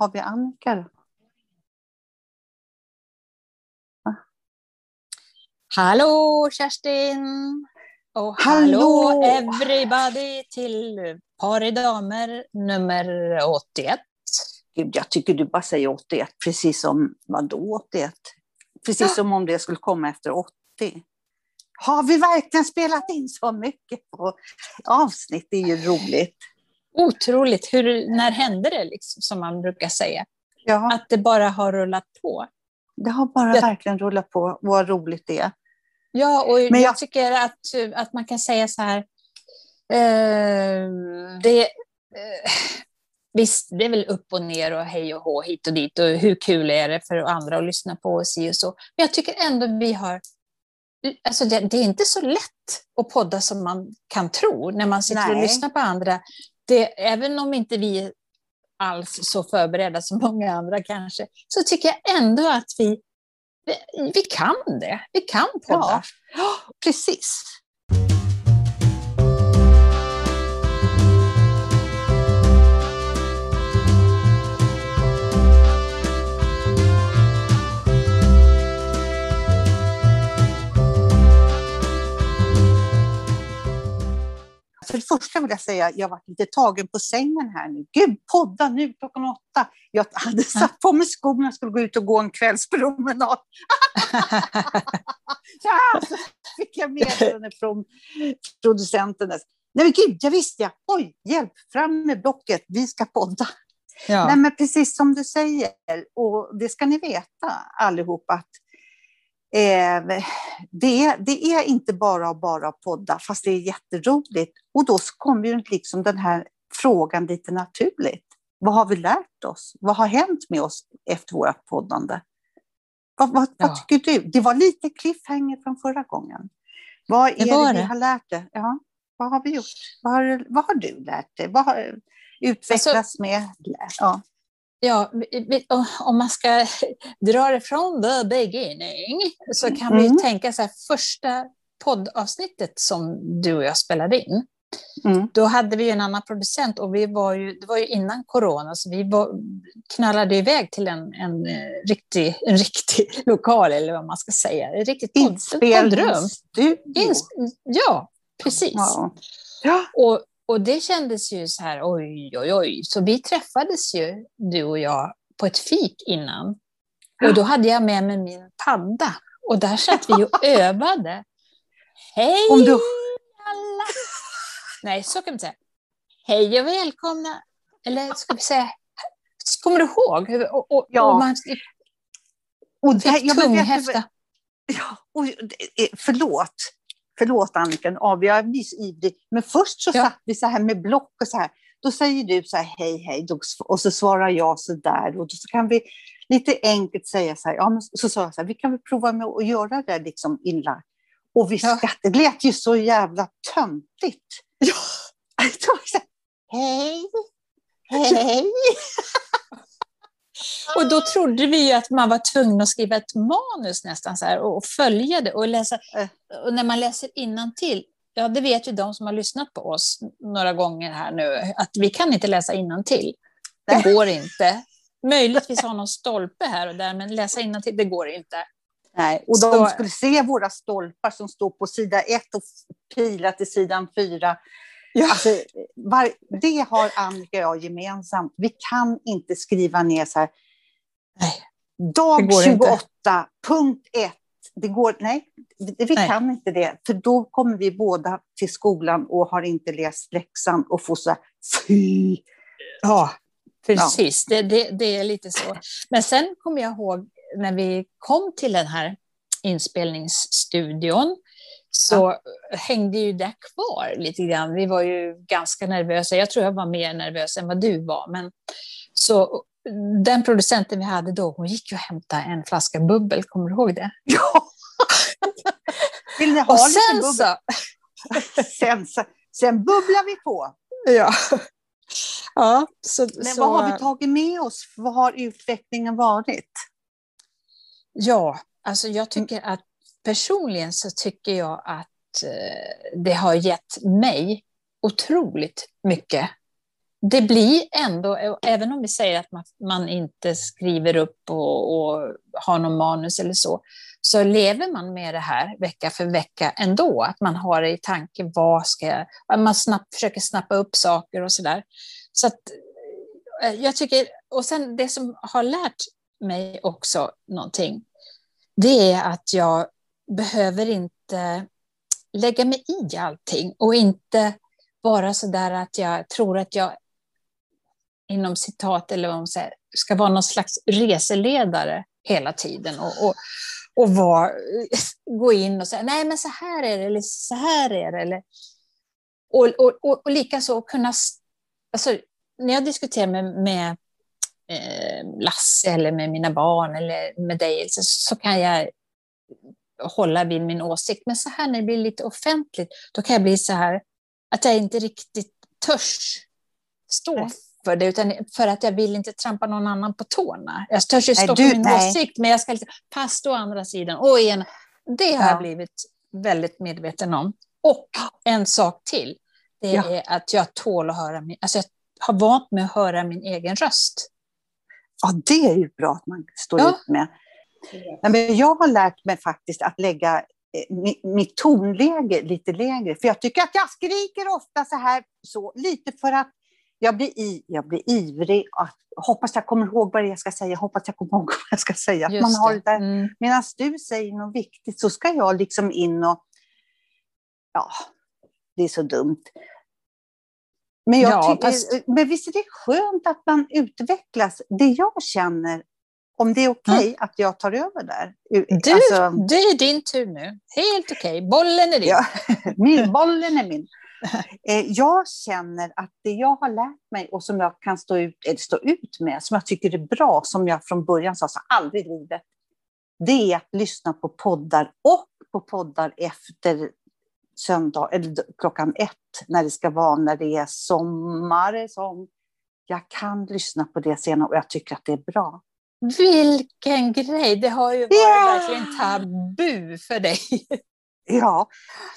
har vi Annika då? Hallå Kerstin! Och hallå, hallå everybody till Par i damer nummer 81. Gud, jag tycker du bara säger 81, precis som vadå 81? Precis ja. som om det skulle komma efter 80. Har vi verkligen spelat in så mycket på avsnitt? Det är ju roligt. Otroligt. Hur, när hände det, liksom, som man brukar säga? Ja. Att det bara har rullat på. Det har bara det... verkligen rullat på. Vad roligt det är. Ja, och Men jag... jag tycker att, att man kan säga så här. Eh, det, eh, visst, det är väl upp och ner och hej och hå hit och dit och hur kul är det för andra att lyssna på och si och så. Men jag tycker ändå vi har Alltså det, det, är inte så lätt att podda som man kan tro när man sitter Nej. och lyssnar på andra. Det, även om inte vi alls så förberedda som många andra kanske, så tycker jag ändå att vi, vi, vi kan det. Vi kan podda. Ja, precis. För det första vill jag säga, jag varit lite tagen på sängen här nu. Gud, podda nu klockan åtta. Jag hade satt på mig skorna och skulle gå ut och gå en kvällspromenad. så fick jag meddelande från producenten. Nej men gud, jag visste jag. Oj, hjälp, fram med blocket, vi ska podda. Ja. Nej men precis som du säger, och det ska ni veta allihop, att Eh, det, det, är inte bara att bara podda, fast det är jätteroligt. Och då kommer ju liksom den här frågan lite naturligt. Vad har vi lärt oss? Vad har hänt med oss efter vårt poddande? Vad, vad, ja. vad, tycker du? Det var lite cliffhanger från förra gången. Vad är det, det vi har lärt dig? Ja, vad har vi gjort? Vad har, vad har du lärt dig? Vad har utvecklats alltså, med? Ja. Ja, om man ska dra det från the beginning så kan mm. vi tänka så här, första poddavsnittet som du och jag spelade in. Mm. Då hade vi en annan producent och vi var ju, det var ju innan corona så vi var, knallade iväg till en, en, eh, riktig, en riktig lokal eller vad man ska säga. En riktigt poddrum. Ins ja, precis. Ja. Ja. Och och det kändes ju så här, oj, oj, oj. Så vi träffades ju, du och jag, på ett fik innan. Och då hade jag med mig min padda. Och där satt vi och övade. Hej Om du... alla! Nej, så kan man säga. Hej och välkomna. Eller ska vi säga, kommer du ihåg? Och, och, ja. Och man och det, fick tunghäfta. Ja, och, förlåt. Förlåt Annika, ja, jag blir så ivrig. Men först så ja. satt vi så här med block och så här. Då säger du så här hej hej och så svarar jag så där. Och så kan vi lite enkelt säga så här. Ja, men så sa jag så här, vi kan väl prova med att göra det liksom inlagt. Och vi ja. skrattade. Det lät ju så jävla töntigt. Ja. hej, hej. Och då trodde vi att man var tvungen att skriva ett manus nästan så här och följa det och läsa. Äh. Och när man läser till ja det vet ju de som har lyssnat på oss några gånger här nu, att vi kan inte läsa till. Det går inte. Möjligtvis ha någon stolpe här och där, men läsa till det går inte. Nej, och de skulle se våra stolpar som står på sida ett och pila till sidan fyra. Ja. Alltså, var, det har Annika och jag gemensamt. Vi kan inte skriva ner så här. Nej, dag 28, inte. punkt 1. Det går, nej, vi nej. kan inte det. För då kommer vi båda till skolan och har inte läst läxan och får så här, fy. Ja, precis. Ja. Det, det, det är lite så. Men sen kommer jag ihåg när vi kom till den här inspelningsstudion så ja. hängde ju det kvar lite grann. Vi var ju ganska nervösa. Jag tror jag var mer nervös än vad du var. Men så den producenten vi hade då, hon gick ju och hämtade en flaska bubbel. Kommer du ihåg det? Ja! Vill ni ha och lite sen bubbel? Så... sen, sen bubblar vi på. Ja. ja så, Men så... vad har vi tagit med oss? Vad har utvecklingen varit? Ja, alltså jag tycker att personligen så tycker jag att eh, det har gett mig otroligt mycket det blir ändå, även om vi säger att man, man inte skriver upp och, och, har någon manus eller så, så lever man med det här vecka för vecka ändå. Att man har det i tanke, vad ska jag... Man snabbt, försöker snappa upp saker och sådär. Så att, eh, jag tycker, och sen det som har lärt mig också någonting, det är att jag behöver inte lägga mig i allting och inte vara så där att jag tror att jag inom citat eller vad man säger, ska vara någon slags reseledare hela tiden och, och, och var, gå in och säga nej men så här är det eller så här är det. Eller, och, och, och, och likaså kunna, alltså, när jag diskuterar med, med eh, Lasse eller med mina barn eller med dig så, så kan jag hålla vid min åsikt. Men så här när det blir lite offentligt, då kan jag bli så här att jag inte riktigt törs stå nej. för det, utan för att jag vill inte trampa någon annan på tårna. Jag törs ju stå för min nej. åsikt, men jag ska lite, fast å andra sidan. Och igen, det har ja. jag blivit väldigt medveten om. Och en sak till, det ja. är att jag tål att höra min, alltså jag har vant mig att höra min egen röst. Ja, det är ju bra att man står ja. ut med. Men jag har lärt mig faktiskt att lägga eh, mitt tonläge lite lägre. För jag tycker att jag skriker ofta så här, så, lite för att jag blir, i, jag blir ivrig. Att, hoppas jag kommer ihåg vad jag ska säga, hoppas jag kommer ihåg vad jag ska säga. Att man har det där. Mm. Medan du säger något viktigt så ska jag liksom in och... Ja, det är så dumt. Men, jag ja, fast... men visst är det skönt att man utvecklas? Det jag känner om det är okej okay mm. att jag tar över där. Du, alltså, det är din tur nu. Helt okej. Okay. Bollen är din. Ja, min, bollen är min. Eh, jag känner att det jag har lärt mig och som jag kan stå ut, eller stå ut med, som jag tycker är bra, som jag från början sa, så aldrig i livet, det är att lyssna på poddar och på poddar efter söndag, eller klockan ett, när det ska vara, när det är sommar. Som jag kan lyssna på det senare och jag tycker att det är bra. Vilken grej! Det har ju varit yeah! verkligen tabu för dig. Ja,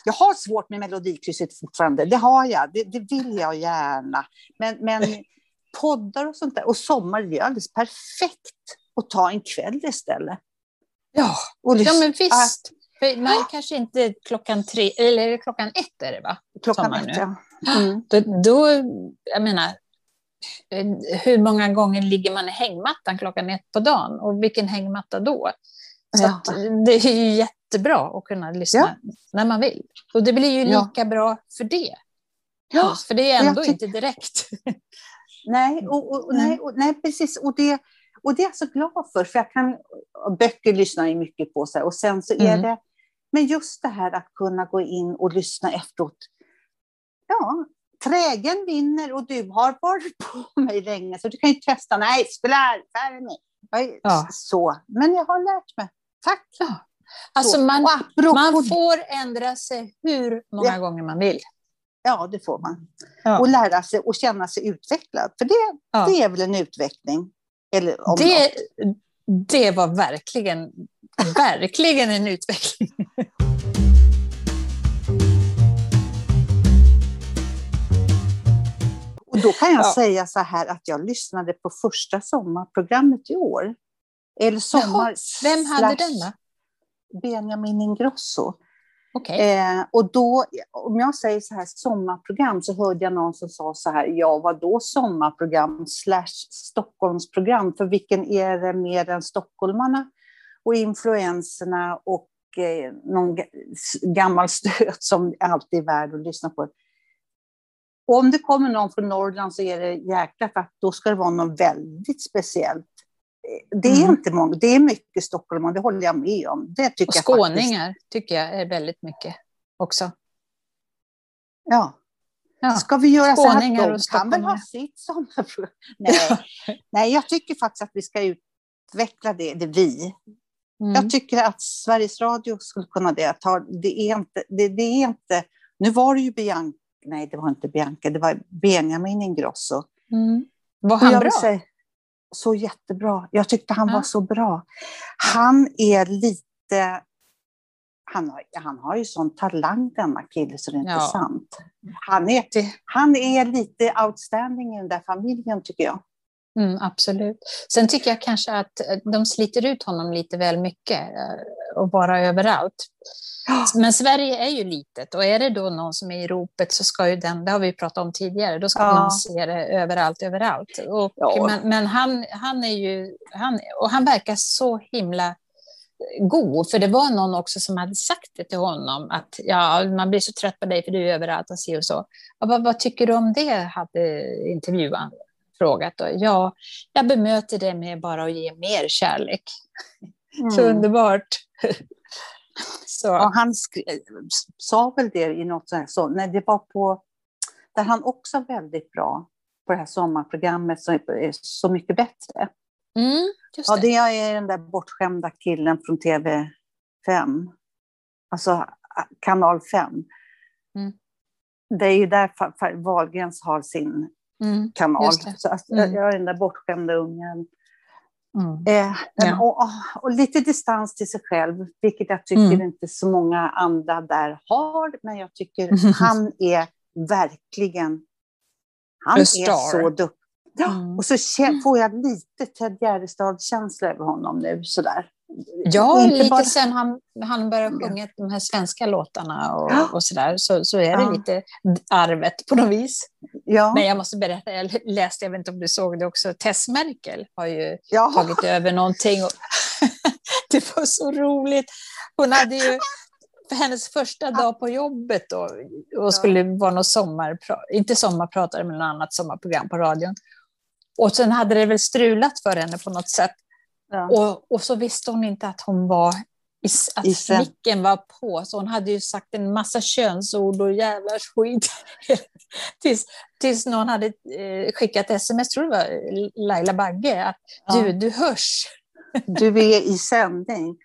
jag har svårt med Melodikrysset fortfarande. Det har jag. Det, det vill jag gärna. Men, men poddar och sånt där, och sommar, det är alldeles perfekt att ta en kväll istället. Ja, och ja men visst. För man ja. kanske inte klockan tre, eller klockan ett är det va? Klockan ett, ja. Mm. Då, då, jag menar, hur många gånger ligger man i hängmattan klockan ett på dagen och vilken hängmatta då? Så ja. det är ju jättebra att kunna lyssna ja. när man vill. Och det blir ju lika ja. bra för det. Ja. För det är ändå inte direkt. Nej, och, och, och, nej, och, nej, precis. Och det, och det är jag så glad för, för jag kan, böcker lyssnar jag mycket på. Så här, och sen så är mm. det, men just det här att kunna gå in och lyssna efteråt. Ja, trägen vinner och du har varit på mig länge så du kan ju testa. Nej, spela färg ja. Så, men jag har lärt mig. Tack! Ja. Alltså man, man får ändra sig hur många ja. gånger man vill. Ja, det får man. Ja. Och lära sig och känna sig utvecklad. För det, ja. det är väl en utveckling? Eller om det, det var verkligen, verkligen en utveckling. Och då kan jag ja. säga så här att jag lyssnade på första sommarprogrammet i år. Eller sommar... Vem hade den då? Benjamin Ingrosso. Okay. Eh, och då, om jag säger så här sommarprogram så hörde jag någon som sa så här, ja vad då sommarprogram slash Stockholmsprogram, för vilken är det mer än stockholmarna och influenserna och eh, någon gammal stöt som alltid är värd att lyssna på. Om det kommer någon från Norrland så är det jäkla att då ska det vara något väldigt speciellt. Det är mm. inte många, det är mycket Stockholm och det håller jag med om. Det tycker och skåningar jag tycker jag är väldigt mycket också. Ja. ja. Ska vi göra skåningar så här? De kan väl ha sitt sommarprogram? Nej. Nej, jag tycker faktiskt att vi ska utveckla det, det vi. Mm. Jag tycker att Sveriges Radio skulle kunna det. Det är inte, det, det är inte nu var det ju Bianca nej det var inte Bianca, det var Benjamin Ingrosso. Mm. Var han bra? Säga, så jättebra. Jag tyckte han ja. var så bra. Han är lite, han har, han har ju sån talang denna kille så det är inte ja. sant. Han är, han är lite outstanding i den där familjen tycker jag. Mm, absolut. Sen tycker jag kanske att eh, de sliter ut honom lite väl mycket eh, och bara överallt. Men Sverige är ju litet och är det då någon som är i ropet så ska ju den, det har vi pratat om tidigare, då ska ja. man se det överallt, överallt. Och, ja. Men, men han, han är ju, han, och han verkar så himla god, för det var någon också som hade sagt det till honom, att ja, man blir så trött på dig för du är överallt och så och så. Vad, vad tycker du om det, hade intervjuaren frågat. Då. Ja, jag bemöter det med bara att ge mer kärlek. Mm. Så underbart. så. Ja, han sa väl det i något sånt så, när det var på, där han också väldigt bra på det här sommarprogrammet Så, så mycket bättre. Mm, ja, det är den där bortskämda killen från TV5. Alltså kanal 5. Mm. Det är ju där Wahlgrens har sin mm, kanal. Så att mm. Jag är den där bortskämda ungen. Mm. Eh, ja. och, och, lite distans till sig själv, vilket jag tycker mm. inte så många andra där har. Men jag tycker han är verkligen... Han är så duktig. Ja, mm. Och så får jag lite Ted Gärdestad-känsla över honom nu. Sådär. Ja, lite bara... sen han, han började sjunga de här svenska låtarna och, ja. och sådär, så, så är det ja. lite arvet på något vis. Ja. Men jag måste berätta, jag läste, jag vet inte om du såg det också, Tess Merkel har ju ja. tagit över någonting. Och det var så roligt. Hon hade ju, för hennes första dag på jobbet då, och skulle vara något sommar, inte sommarpratare, men något annat sommarprogram på radion. Och sen hade det väl strulat för henne på något sätt. Ja. Och, och så visste hon inte att hon var att micken var på, så hon hade ju sagt en massa könsord och jävla skit. tills, tills någon hade eh, skickat sms, tror det var Laila Bagge, att ja. du, du hörs. Du är i sändning.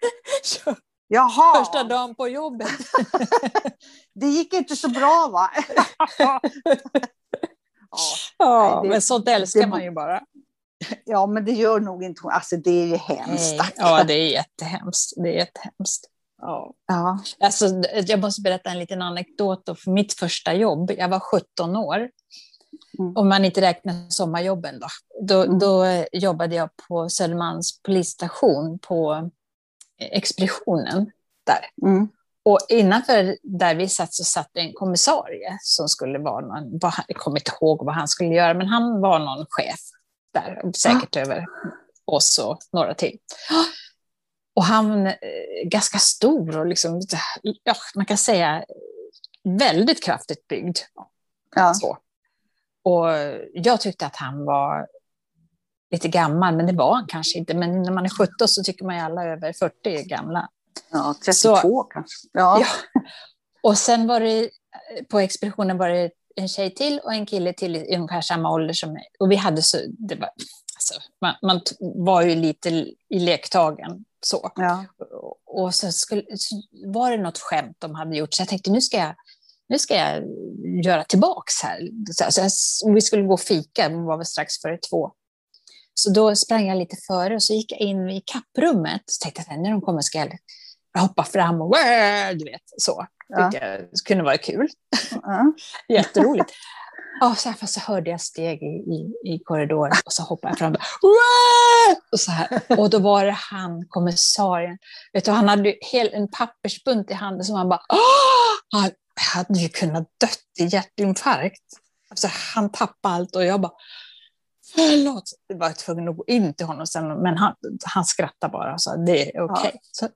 Jaha. Första dagen på jobbet. det gick inte så bra va? ja, ja nej, det, men sånt älskar det, man ju bara. Ja, men det gör nog inte hon. Alltså det är ju hemskt. Nej, ja, det är jättehemskt. Det är jättehemskt. Ja. Ja. Alltså, jag måste berätta en liten anekdot. Då. För mitt första jobb, jag var 17 år. Mm. Om man inte räknar sommarjobben. Då, då, mm. då jobbade jag på Södermalms polisstation på expeditionen där. Mm. Och innanför där vi satt så satt en kommissarie som skulle vara någon, jag kommer inte ihåg vad han skulle göra, men han var någon chef där, säkert ah. över oss och några till. Och han är eh, ganska stor och liksom, ja, man kan säga väldigt kraftigt byggd. Ja. Så. Och jag tyckte att han var lite gammal, men det var han kanske inte. Men när man är 17 så tycker man ju alla över 40 är gamla. Ja, 32 så, kanske. Ja. ja. Och sen var det, på expeditionen var det en tjej till och en kille till i ungefär samma ålder som mig. Och vi hade så, det var, alltså, man, man var ju lite i lektagen så. Ja. Och så, skulle, så var det något skämt de hade gjort, så jag tänkte nu ska jag, nu ska jag göra tillbaks här. Så, så vi skulle gå och fika, det var väl strax före två. Så då sprang jag lite före och så gick jag in i kapprummet. Så tänkte jag när de kommer ska jag hoppa fram och du vet så. Ja. Det kunde vara kul. Ja. Jätteroligt. Och så, här, så hörde jag steg i, i, i korridoren och så hoppade jag fram. Och, så här. och då var det han, kommissarien. Vet du, han hade hel, en pappersbunt i handen som han bara... Åh! Han hade ju kunnat dött i hjärtinfarkt. Alltså, han tappade allt och jag bara... Förlåt. Jag var tvungen att gå in till honom sen, men han, han skrattade bara och sa det är okej. Okay. Ja.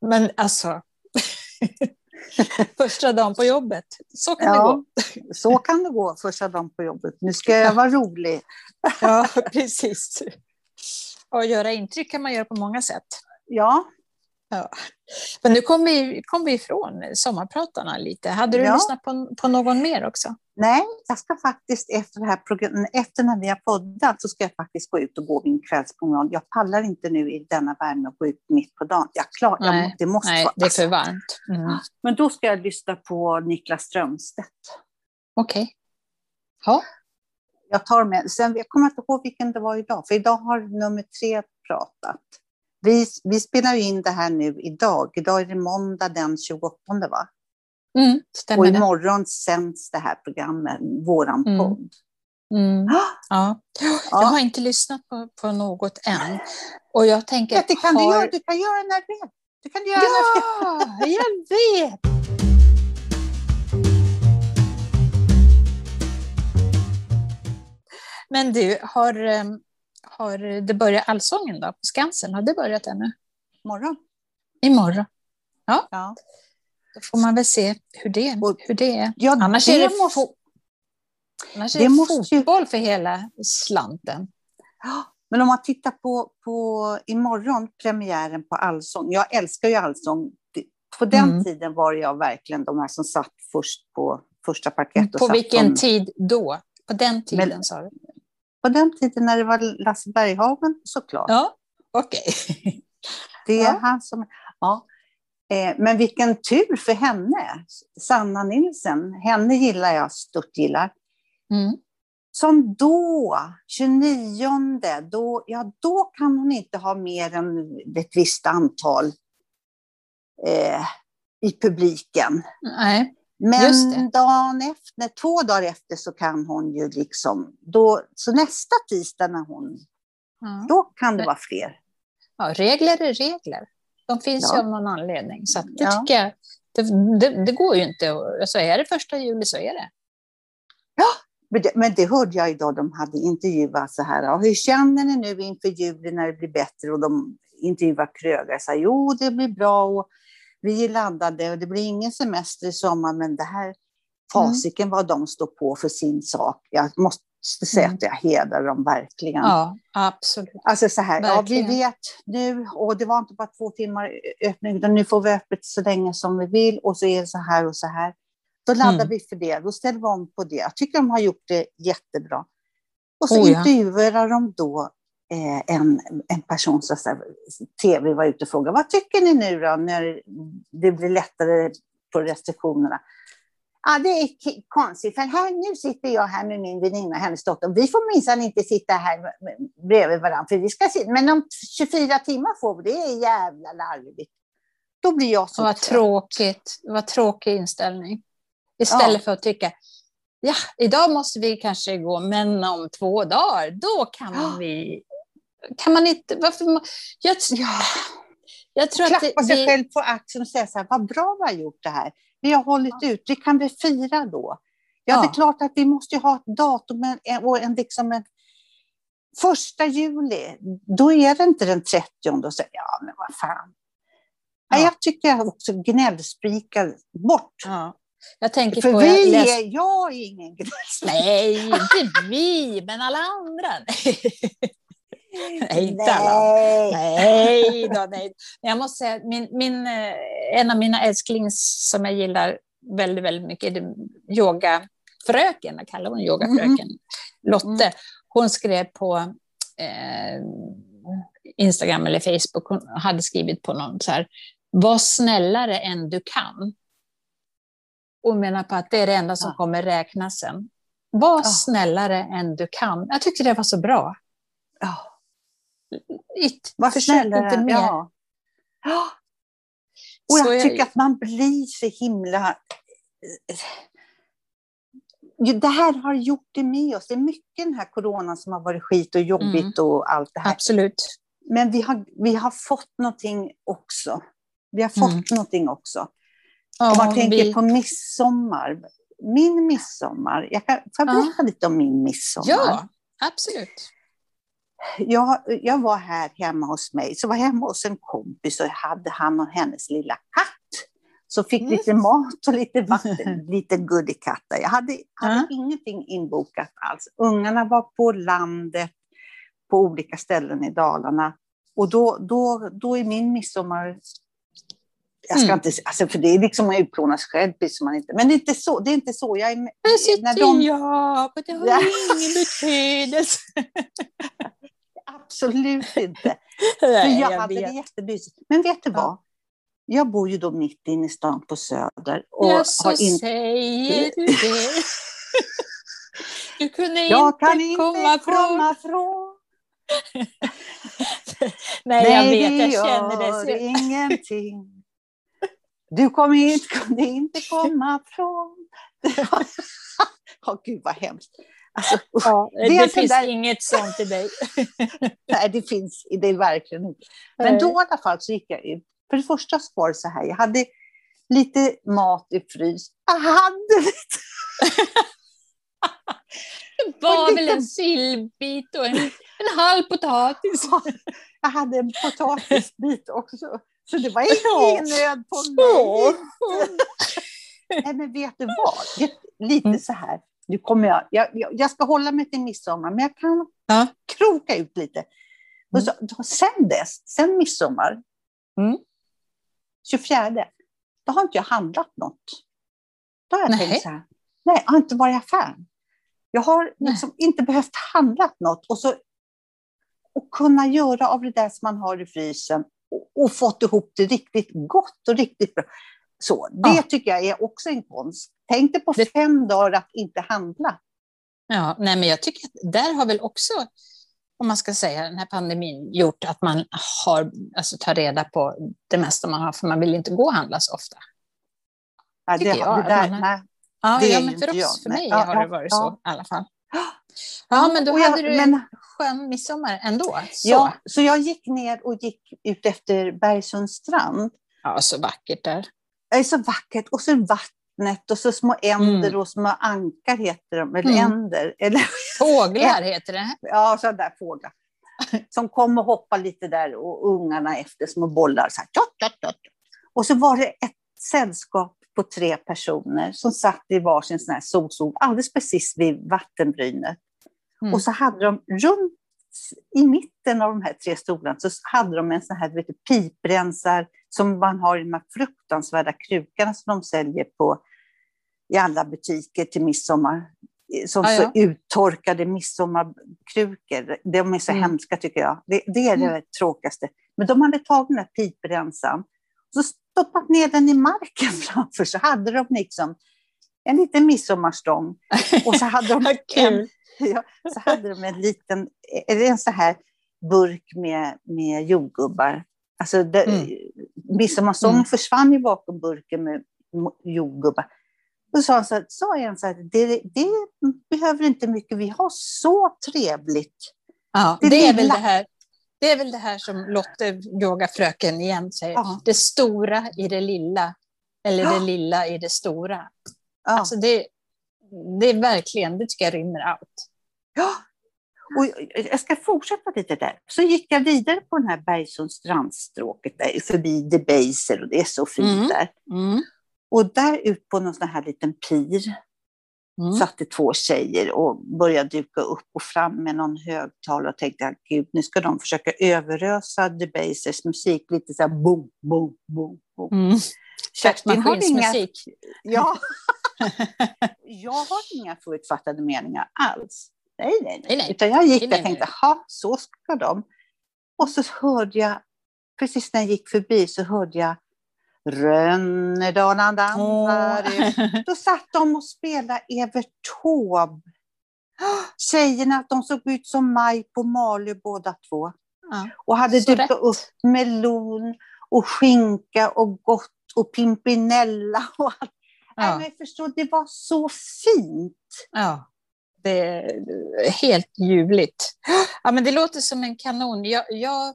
Men alltså... första dagen på jobbet. Så kan ja, det gå. så kan det gå första dagen på jobbet. Nu ska jag vara rolig. ja, precis. Och göra intryck kan man göra på många sätt. Ja, Ja. Men nu kom vi, kom vi ifrån sommarpratarna lite. Hade du ja. lyssnat på, på någon mer också? Nej, jag ska faktiskt efter det här efter när vi har poddat så ska jag faktiskt gå ut och gå min kvällspromenad. Jag pallar inte nu i denna värme och gå ut mitt på dagen. Jag klar, nej, jag, det måste nej, vara, det är för varmt. Mm. Men då ska jag lyssna på Niklas Strömstedt. Okej. Okay. Ja. Jag tar med, sen, jag kommer inte ihåg vilken det var idag, för idag har nummer tre pratat. vi, vi spelar in det här nu idag. Idag är det måndag den 28 va? Mm, och imorgon det. sänds det här programmet, våran mm. podd. Mm. Ja. Jag har inte lyssnat på, på något än. Och jag tänker... Det kan har... du, göra, du kan göra när du vet. Du kan göra ja, när jag vet! Men du, har, ehm, har det börjat Allsången då, på Skansen? Har det börjat ännu? Imorgon. Imorgon. Ja. ja. Då får man väl se hur det, hur det är. Ja, annars det är det, måste, annars är det, det fotboll ju... för hela slanten. Men om man tittar på, på imorgon, premiären på Allsång. Jag älskar ju Allsång. På den mm. tiden var jag verkligen de här som satt först på första parkett. på vilken om... tid då? På den tiden Men, sa du? På den tiden när det var Lasse Berghagen såklart. Ja, okej. Okay. det är ja. han som... Ja. Eh, men vilken tur för henne, Sanna Nilsen. Henne gillar jag, stort gillar. Mm. Som då, 29, då, ja, då kan hon inte ha mer än ett visst antal eh, i publiken. Nej. Men dagen efter, två dagar efter så kan hon ju liksom, då, så nästa tisdag när hon, ja. då kan det vara fler. Ja, regler är regler. De finns ja. ju av någon anledning. Så det ja. tycker jag, det, det, det, går ju inte. Alltså är det första juli så är det. Ja, men det, men det hörde jag idag. De hade intervjuat så här. Hur känner ni nu inför juli när det blir bättre? Och de intervjuade krögare. Så här, jo, det blir bra. Och vi är laddade och det blir ingen semester i sommar. Men det här, fasiken vad de står på för sin sak. Jag måste säga mm. att jag hedrar dem verkligen. Ja, absolut. Alltså så här, ja, vi vet nu, och det var inte bara två timmar öppning, utan nu får vi öppet så länge som vi vill och så är det så här och så här. Då laddar mm. vi för det, då ställer vi om på det. Jag tycker de har gjort det jättebra. Och så oh, ja. intervjuar de då eh, en, en person som så tv var ute och frågade, vad tycker ni nu då när det blir lättare på restriktionerna? Ja, det är konstigt, för här, nu sitter jag här med min väninna och hennes dotter. Vi får minsann inte sitta här bredvid varandra, för vi ska sitta. Men om 24 timmar får vi, det är jävla larvigt. Då blir jag så Vad tråkigt. Vad tråkig inställning. Istället ja. för att tycka, ja, idag måste vi kanske gå, men om två dagar, då kan ja. vi... Kan man inte... Varför, jag, ja. jag tror Klappa att det, sig själv på axeln och säga så här, vad bra vi har gjort det här. Vi har hållit ut, det kan vi fira då. Ja, ja, det är klart att vi måste ha ett datum och en, liksom en första juli, då är det inte den 30 och så, ja men vad fan. Ja. Jag tycker också gnällspikar bort. Ja. Jag tänker För på, vi läst... är, jag är ingen gnällspik. Nej, inte vi, men alla andra. Nej, inte alla. Nej, då, nej. Jag måste säga, min, min, eh, en av mina älsklings som jag gillar väldigt, väldigt mycket, är yogafröken, jag kallar hon yogafröken, mm. Lotte. Hon skrev på eh, Instagram eller Facebook, hon hade skrivit på någon så här, var snällare än du kan. Och menar på att det är det enda som ja. kommer räknas sen. Var ja. snällare än du kan. Jag tyckte det var så bra. Ja. It, Var snällare. inte mer. Ja. ja. Och jag, jag tycker att man blir så himla... Det här har gjort det med oss. Det är mycket den här coronan som har varit skit och jobbigt mm. och allt det här. Absolut. Men vi har, vi har fått någonting också. Vi har fått mm. någonting också. Ja, Om man tänker vi... på midsommar. Min midsommar, jag kan, får jag berätta ja. lite om min midsommar? Ja, absolut jag, jag var här hemma hos mig, så var jag hemma hos en kompis och hade han och hennes lilla katt. Så fick mm. lite mat och lite vatten, lite gullikatter. Jag hade, hade mm. ingenting inbokat alls. Ungarna var på landet, på olika ställen i Dalarna. Och då, då, då är min midsommar jag ska mm. inte, alltså för det är liksom att utplåna sig själv, man inte. Men det är inte så. Det är inte så. Jag är, Här sitter när de... jag, det har ja. ingen betydelse. Absolut inte. Nej, jag, jag hade vet. det jättemysigt. Men vet du vad? Jag bor ju då mitt inne i stan på Söder. Och ja, så har in... säger du det. Du kunde jag inte, kan inte komma, komma från... Nej, jag vet, jag känner det. gör ingenting. Du kommer inte, kunde inte komma från... Åh, oh, gud vad hemskt. Alltså, ja, det, det finns där... inget sånt i dig. Nej, det finns det verkligen inte. Men då i alla fall så gick jag ut. För det första så var det så här, jag hade lite mat i frys. Jag hade lite... Det var väl en sillbit och en, en halv potatis. Jag hade en potatisbit också. Så det var ingen nöd på mig. Nej, men vet du vad? Lite mm. så här. Nu kommer jag, jag, jag ska hålla mig till midsommar, men jag kan ja. kroka ut lite. Mm. så, sen dess, sen midsommar, mm. 24, då har inte jag handlat något. Då har jag nej. tänkt så här, nej, jag har inte varit i affären. Jag har liksom inte behövt handla något. Och, så, och kunna göra av det där som man har i frysen och, och fått ihop det riktigt gott och riktigt bra. Så, det ja. tycker jag är också en konst. Tänk dig på fem dagar att inte handla. Ja, nej, men jag tycker att där har väl också, om man ska säga, den här pandemin gjort att man har, alltså tar reda på det mesta man har, för man vill inte gå och handla så ofta. Ja, det, jag, det där, nej, Ja, det ja men för, oss, för mig ja, har det varit så i alla fall. Ja, men då hade du en skön midsommar ändå. Så. Ja, så jag gick ner och gick ut efter Bergsunds strand. Ja, så vackert där. Det är så vackert. Och så vattnet och så små änder mm. och små ankar heter de, eller mm. änder. Eller, fåglar heter det. Ja, sådana där fåglar. Som kom och hoppade lite där och ungarna efter små bollar. Så här, tot, tot, tot. Och så var det ett sällskap på tre personer som satt i varsin sån här solstol alldeles precis vid vattenbrynet. Mm. Och så hade de runt i mitten av de här tre stolarna så hade de en sån här vet du, piprensar som man har i de här fruktansvärda krukorna som de säljer på, i alla butiker till midsommar. Som ah, ja. så uttorkade midsommarkrukor. De är så mm. hemska tycker jag. Det, det är det mm. tråkigaste. Men de hade tagit den här piprensaren så stoppat ner den i marken framför så hade de liksom en liten midsommarstång. Och så hade de, en, ja, så hade de en liten, en så här burk med, med jordgubbar. Alltså det, mm. Midsommarstången mm. försvann ju bakom burken med jordgubbar. Och så sa så sa en så här, det, det behöver inte mycket, vi har så trevligt. Ja, det, det är väl det här det är väl det här som Lotte, yogafröken, igen säger. Ja. Det stora i det lilla, eller ja. det lilla i det stora. Ja. Alltså det, det är verkligen, det tycker jag rymmer allt. Ja, och jag ska fortsätta lite där. Så gick jag vidare på den här Bergsunds strandstråket, där, förbi Debaser och det är så fint mm. där. Mm. Och där ut på någon sån här liten pir Mm. Satt det två tjejer och började duka upp och fram med någon högtalare och tänkte att gud, nu ska de försöka överösa Debasers musik lite så här boom, boom, boom, boom. Mm. Kerstin har inga... Ja. jag har inga förutfattade meningar alls. Nej, nej, nej. nej, Utan jag gick och tänkte, ha, så ska de. Och så hörde jag, precis när jag gick förbi så hörde jag Rönnedalan dansar. Oh. Då satt de och spelade Evert Taube. Tjejerna, de såg ut som Maj på Malö båda två. Ja. Och hade dukat upp melon och skinka och gott och pimpinella och allt. Ja. Nej, men förstå, det var så fint. Ja, det är helt ljuvligt. Ja, men det låter som en kanon. Jag, jag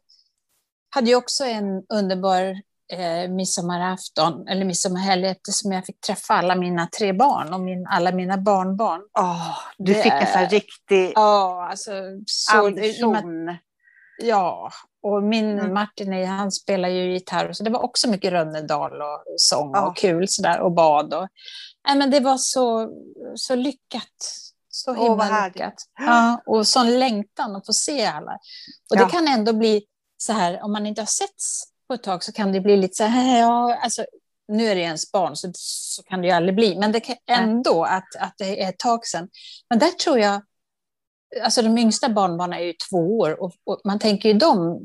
hade ju också en underbar eh, midsommarafton, eller midsommarhelg, eftersom jag fick träffa alla mina tre barn och min, alla mina barnbarn. Oh, du det, fick en sån riktig ja, alltså, så, ambition. Ja, och min mm. Martin han spelar ju gitarr, så det var också mycket Rönnedal och sång och kul sådär, och bad. Och, nej, men det var så, så lyckat. Så himla oh, lyckat. Ja, och sån längtan att få se alla. Och det kan ändå bli så här, om man inte har setts på ett tag så kan det bli lite så här, ja, alltså, nu är det ens barn så, så kan det ju aldrig bli, men det kan ändå att, att det är ett tag sedan. Men där tror jag, alltså de yngsta barnbarnen är ju två år och, och man tänker ju dem,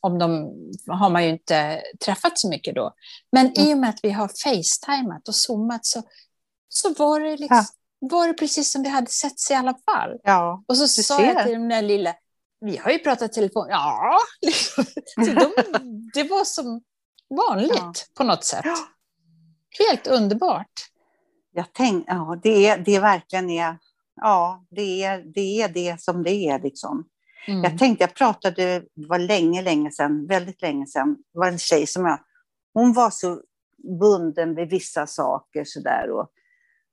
om de har man ju inte träffat så mycket då. Men mm. i och med att vi har facetimat och zoomat så, så var det liksom, ja. Var det precis som vi hade setts i alla fall. Ja, och så sa ser. jag till den där lilla, vi har ju pratat telefon. Ja, liksom. de, det var som vanligt ja. på något sätt. Helt underbart. Jag tänk, ja, det, är, det verkligen är, ja, det är, det är det som det är. Liksom. Mm. Jag tänkte, jag pratade, det var länge, länge sedan, väldigt länge sedan, det var en tjej som jag, hon var så bunden vid vissa saker sådär. Och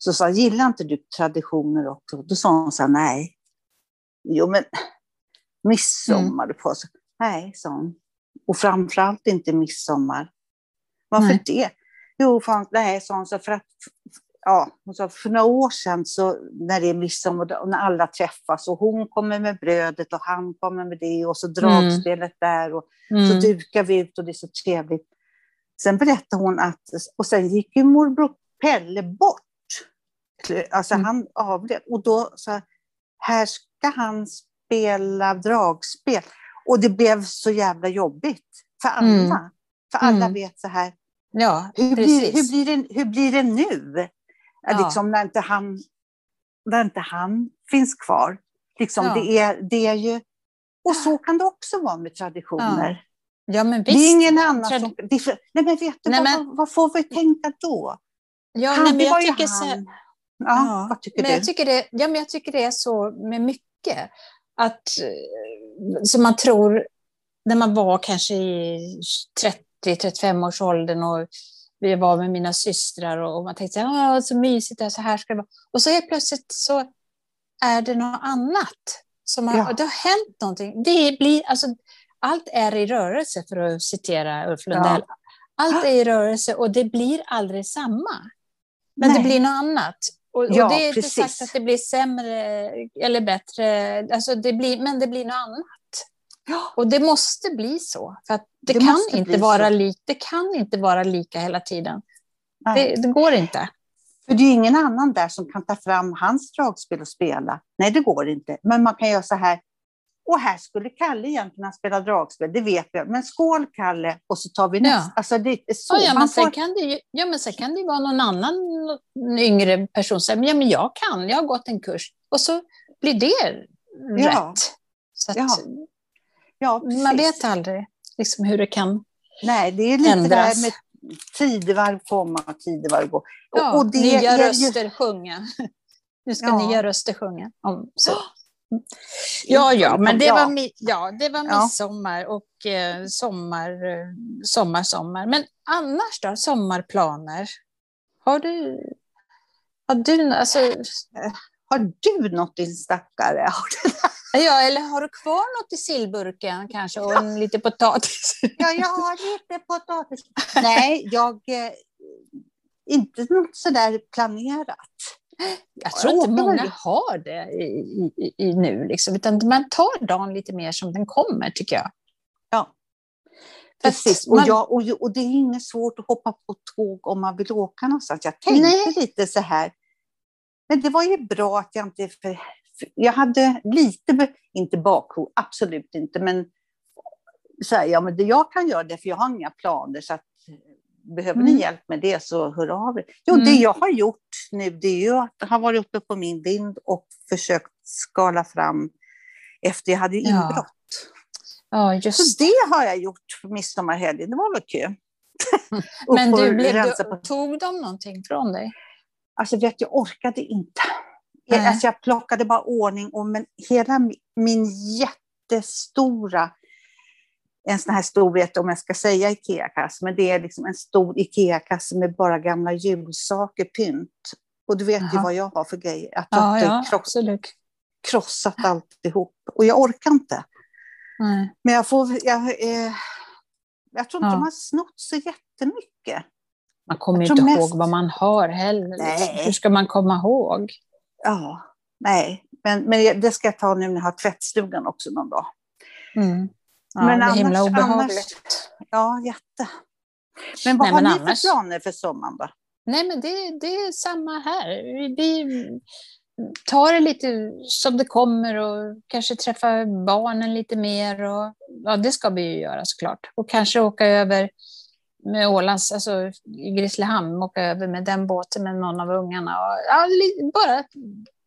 så sa gillar inte du traditioner också? Då sa hon så här, nej. Jo, men midsommar mm. på sig. Nej, sa hon. Och framförallt inte midsommar. Varför nej. det? Jo, för, nej, sa hon, så för att ja, hon sa, för några år sedan så, när det är midsommar och när alla träffas och hon kommer med brödet och han kommer med det och så dragspelet mm. där och mm. så dukar vi ut och det är så trevligt. Sen berättade hon att, och sen gick ju morbror Pelle bort. Alltså mm. han avled. Och då sa här ska han spela dragspel. Och det blev så jävla jobbigt för alla. Mm. För alla mm. vet så här, ja, hur, blir, hur, blir det, hur blir det nu? Ja. Liksom när, inte han, när inte han finns kvar. Liksom, ja. det, är, det är ju... Och så kan det också vara med traditioner. Ja, men visst. Det är ingen annan Trad... som... Det nej, men vet du, nej, vad, men... vad, får vi tänka då? Ja, han, nej, men jag tycker så... Ja, vad tycker men du? Jag tycker, det, ja, men jag tycker det är så med mycket. Att, eh, som man tror, när man var kanske i 30-35 års åldern och vi var med mina systrar och, man tänkte att så mysigt, det så här ska det vara. Och så helt plötsligt så är det något annat. Som har, ja. Det har hänt någonting. Det blir, alltså, allt är i rörelse, för att citera Ulf Lundell. Ja. Allt är i rörelse och det blir aldrig samma. Men Nej. det blir något annat. Och, ja, och det är precis. inte sagt att det blir sämre eller bättre, alltså det blir, men det blir något annat. Ja. Och det måste bli så, för att det, det kan inte vara li, det kan inte vara lika hela tiden. Det, det, går inte. För det är ingen annan där som kan ta fram hans dragspel och spela. Nej, det går inte. Men man kan göra så här. Och här skulle Kalle egentligen spela dragspel, det vet jag. Men skål Kalle, och så tar vi nästa. Ja. Alltså, det är så. Ja, ja, men sen får... kan det ju, ja, men sen kan det vara någon annan yngre person som säger, ja, men jag kan, jag har gått en kurs. Och så blir det ja. rätt. Så att, ja. Ja, Man vet aldrig liksom, hur det kan Nej, det är lite ändras. där med tidevarv komma och tidevarv gå. Ja, och det, nya det, röster ju... sjunga. Nu ska ja. nya röster sjunga. Om, så. Ja, ja, men det var, mi ja, det var midsommar och eh, sommar, eh, sommar, sommar. Men annars då, sommarplaner? Har du, har du, alltså... Har du något din stackare? Ja, eller har du kvar något i sillburken kanske och ja. lite potatis? Ja, jag har lite potatis. Nej, jag... Eh, inte något sådär planerat. Jag tror inte många har det i, i, i, nu, liksom, utan man tar dagen lite mer som den kommer, tycker jag. Ja, precis. Man... Och, jag, och, och, det är inget svårt att hoppa på tåg om man vill åka någonstans. Jag tänkte Nej. lite så här, men det var ju bra att jag inte för jag hade lite, inte bakhot, absolut inte, men så här, ja, men det jag kan göra det, för jag har inga planer, så att behöver ni mm. hjälp med det så hör av er. Jo, mm. det jag har gjort nu, det är ju att jag har varit uppe på min vind och försökt skala fram efter jag hade inbrott. Ja, just. Så det har jag gjort för midsommarhelgen, det var väl kul. Men du, blev du, tog de någonting från dig? Alltså vet jag orkade inte. Nej. Alltså jag plockade bara ordning om men hela min jättestora, en sån här stor, vet om jag ska säga Ikea-kasse, men det är liksom en stor Ikea-kasse med bara gamla julsaker, pynt. Och du vet Aha. ju vad jag har för grejer. Att ja, ja, kross, krossat alltihop. Och jag orkar inte. Nej. Men jag får, jag, eh, jag tror inte ja. de har snott så jättemycket. Man kommer ju inte mest... ihåg vad man har heller. Liksom. Hur ska man komma ihåg? Ja, nej. Men, men det ska jag ta nu när jag har tvättstugan också någon dag. Mm. Ja, men det är himla obehagligt. Annars, ja, jätte. Men vad nej, har men ni annars... för planer för sommaren då? Nej, men det, det är samma här. Vi tar det lite som det kommer och kanske träffa barnen lite mer. Och, ja, det ska vi ju göra såklart. Och kanske åka över med Ålands, alltså i Grisslehamn, åka över med den båten med någon av ungarna. Och, ja, bara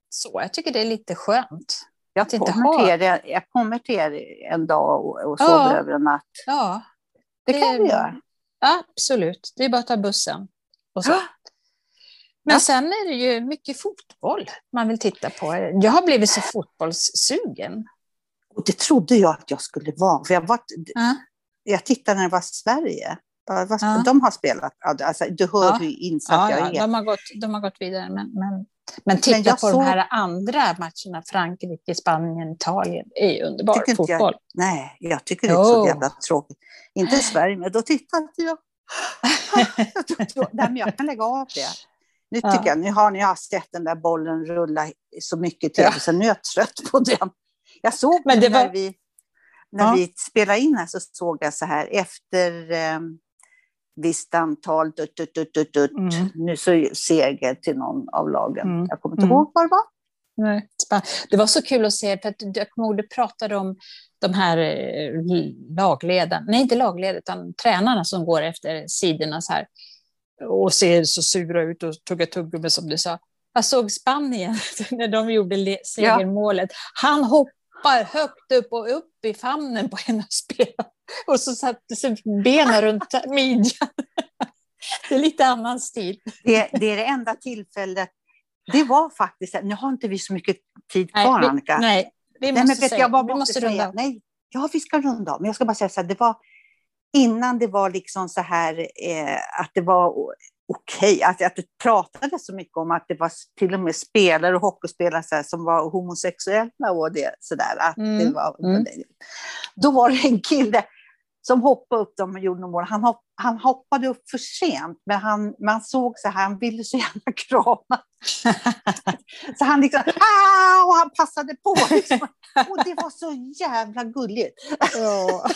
så, jag tycker det är lite skönt. Jag kommer, till er, jag kommer till er en dag och, och sover ja. över en natt. Ja. Det, det kan vi göra. Absolut, det är bara att ta bussen. Och så. Men ja. sen är det ju mycket fotboll man vill titta på. Jag har blivit så fotbollssugen. Och det trodde jag att jag skulle vara. För jag, var, ja. jag tittade när det var Sverige. Ja. De har spelat, alltså, du hör hur insatt jag är. De har, gått, de har gått vidare, men, men, men titta men på såg... de här andra matcherna, Frankrike, Spanien, Italien, är underbar fotboll. Jag, nej, jag tycker det är så jävla tråkigt. Inte Sverige, men då tittade jag. jag, nej, men jag kan lägga av det. Nu tycker ja. jag, nu har ni sett den där bollen rulla så mycket till, ja. så nu är jag trött på den. Jag såg Men det var... när, vi, när ja. vi spelade in här så såg jag så här efter eh, visst antal, dut, dut, dut, dut, dut. Mm. nu så seger till någon av lagen. Mm. Jag kommer inte mm. ihåg vad det var. Nej. Det var så kul att se, för att jag kommer ihåg du pratade om de här eh, lagledarna, nej inte lagledarna, utan tränarna som går efter sidorna så här och ser så sura ut och tuggar tuggummi som du sa. Jag såg Spanien när de gjorde segermålet. Ja. Han hoppar högt upp och upp i famnen på en av spelarna och så satte sig benen runt midjan. Det är lite annan stil. Det, det, är det enda tillfället. Det var faktiskt, nu har inte vi så mycket tid kvar nej, Annika. Nej, vi måste, nej, men, säga, jag vi måste runda av. Nej, ja, vi ska runda av. Men jag ska bara säga så här, det var innan det var liksom så här eh, att det var okej, okay. att, att det pratades så mycket om att det var till och med spelare och hockeyspelare så här, som var homosexuella och det sådär. Att mm. det var, mm. Då var det en kille som hoppade upp dem och gjorde mål. Han, hopp, han hoppade upp för sent, men han, man såg så här, han ville så gärna krama. så han liksom, ah! och han passade på. Liksom. Och det var så jävla gulligt. Ja.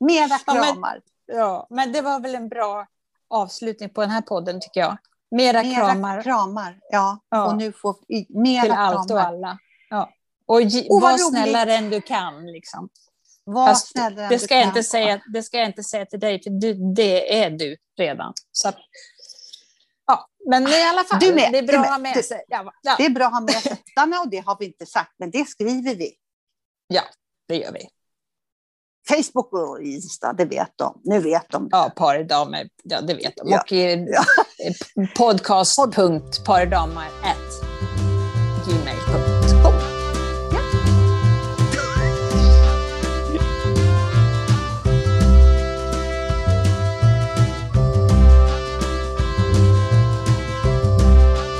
Mera kramar. Ja men, ja, men det var väl en bra avslutning på den här podden tycker jag. Mera, mera kramar. kramar. Ja. ja. Och nu får mera Till allt och alla. Ja. Och, och var snällare än du kan. Liksom. Var snällare det ska, jag inte säga, det ska jag inte säga till dig, för du, det är du redan. Så ja, men i alla fall, du med, det är bra att ha med sig. Ja, ja. Det är bra att ha med sig och det har vi inte sagt, men det skriver vi. Ja, det gör vi. Facebook och Insta, det vet de. Nu vet de. Det. Ja, Paridamer, ja det vet de. Ja. Och ja. podcast.paridamer.gmail.com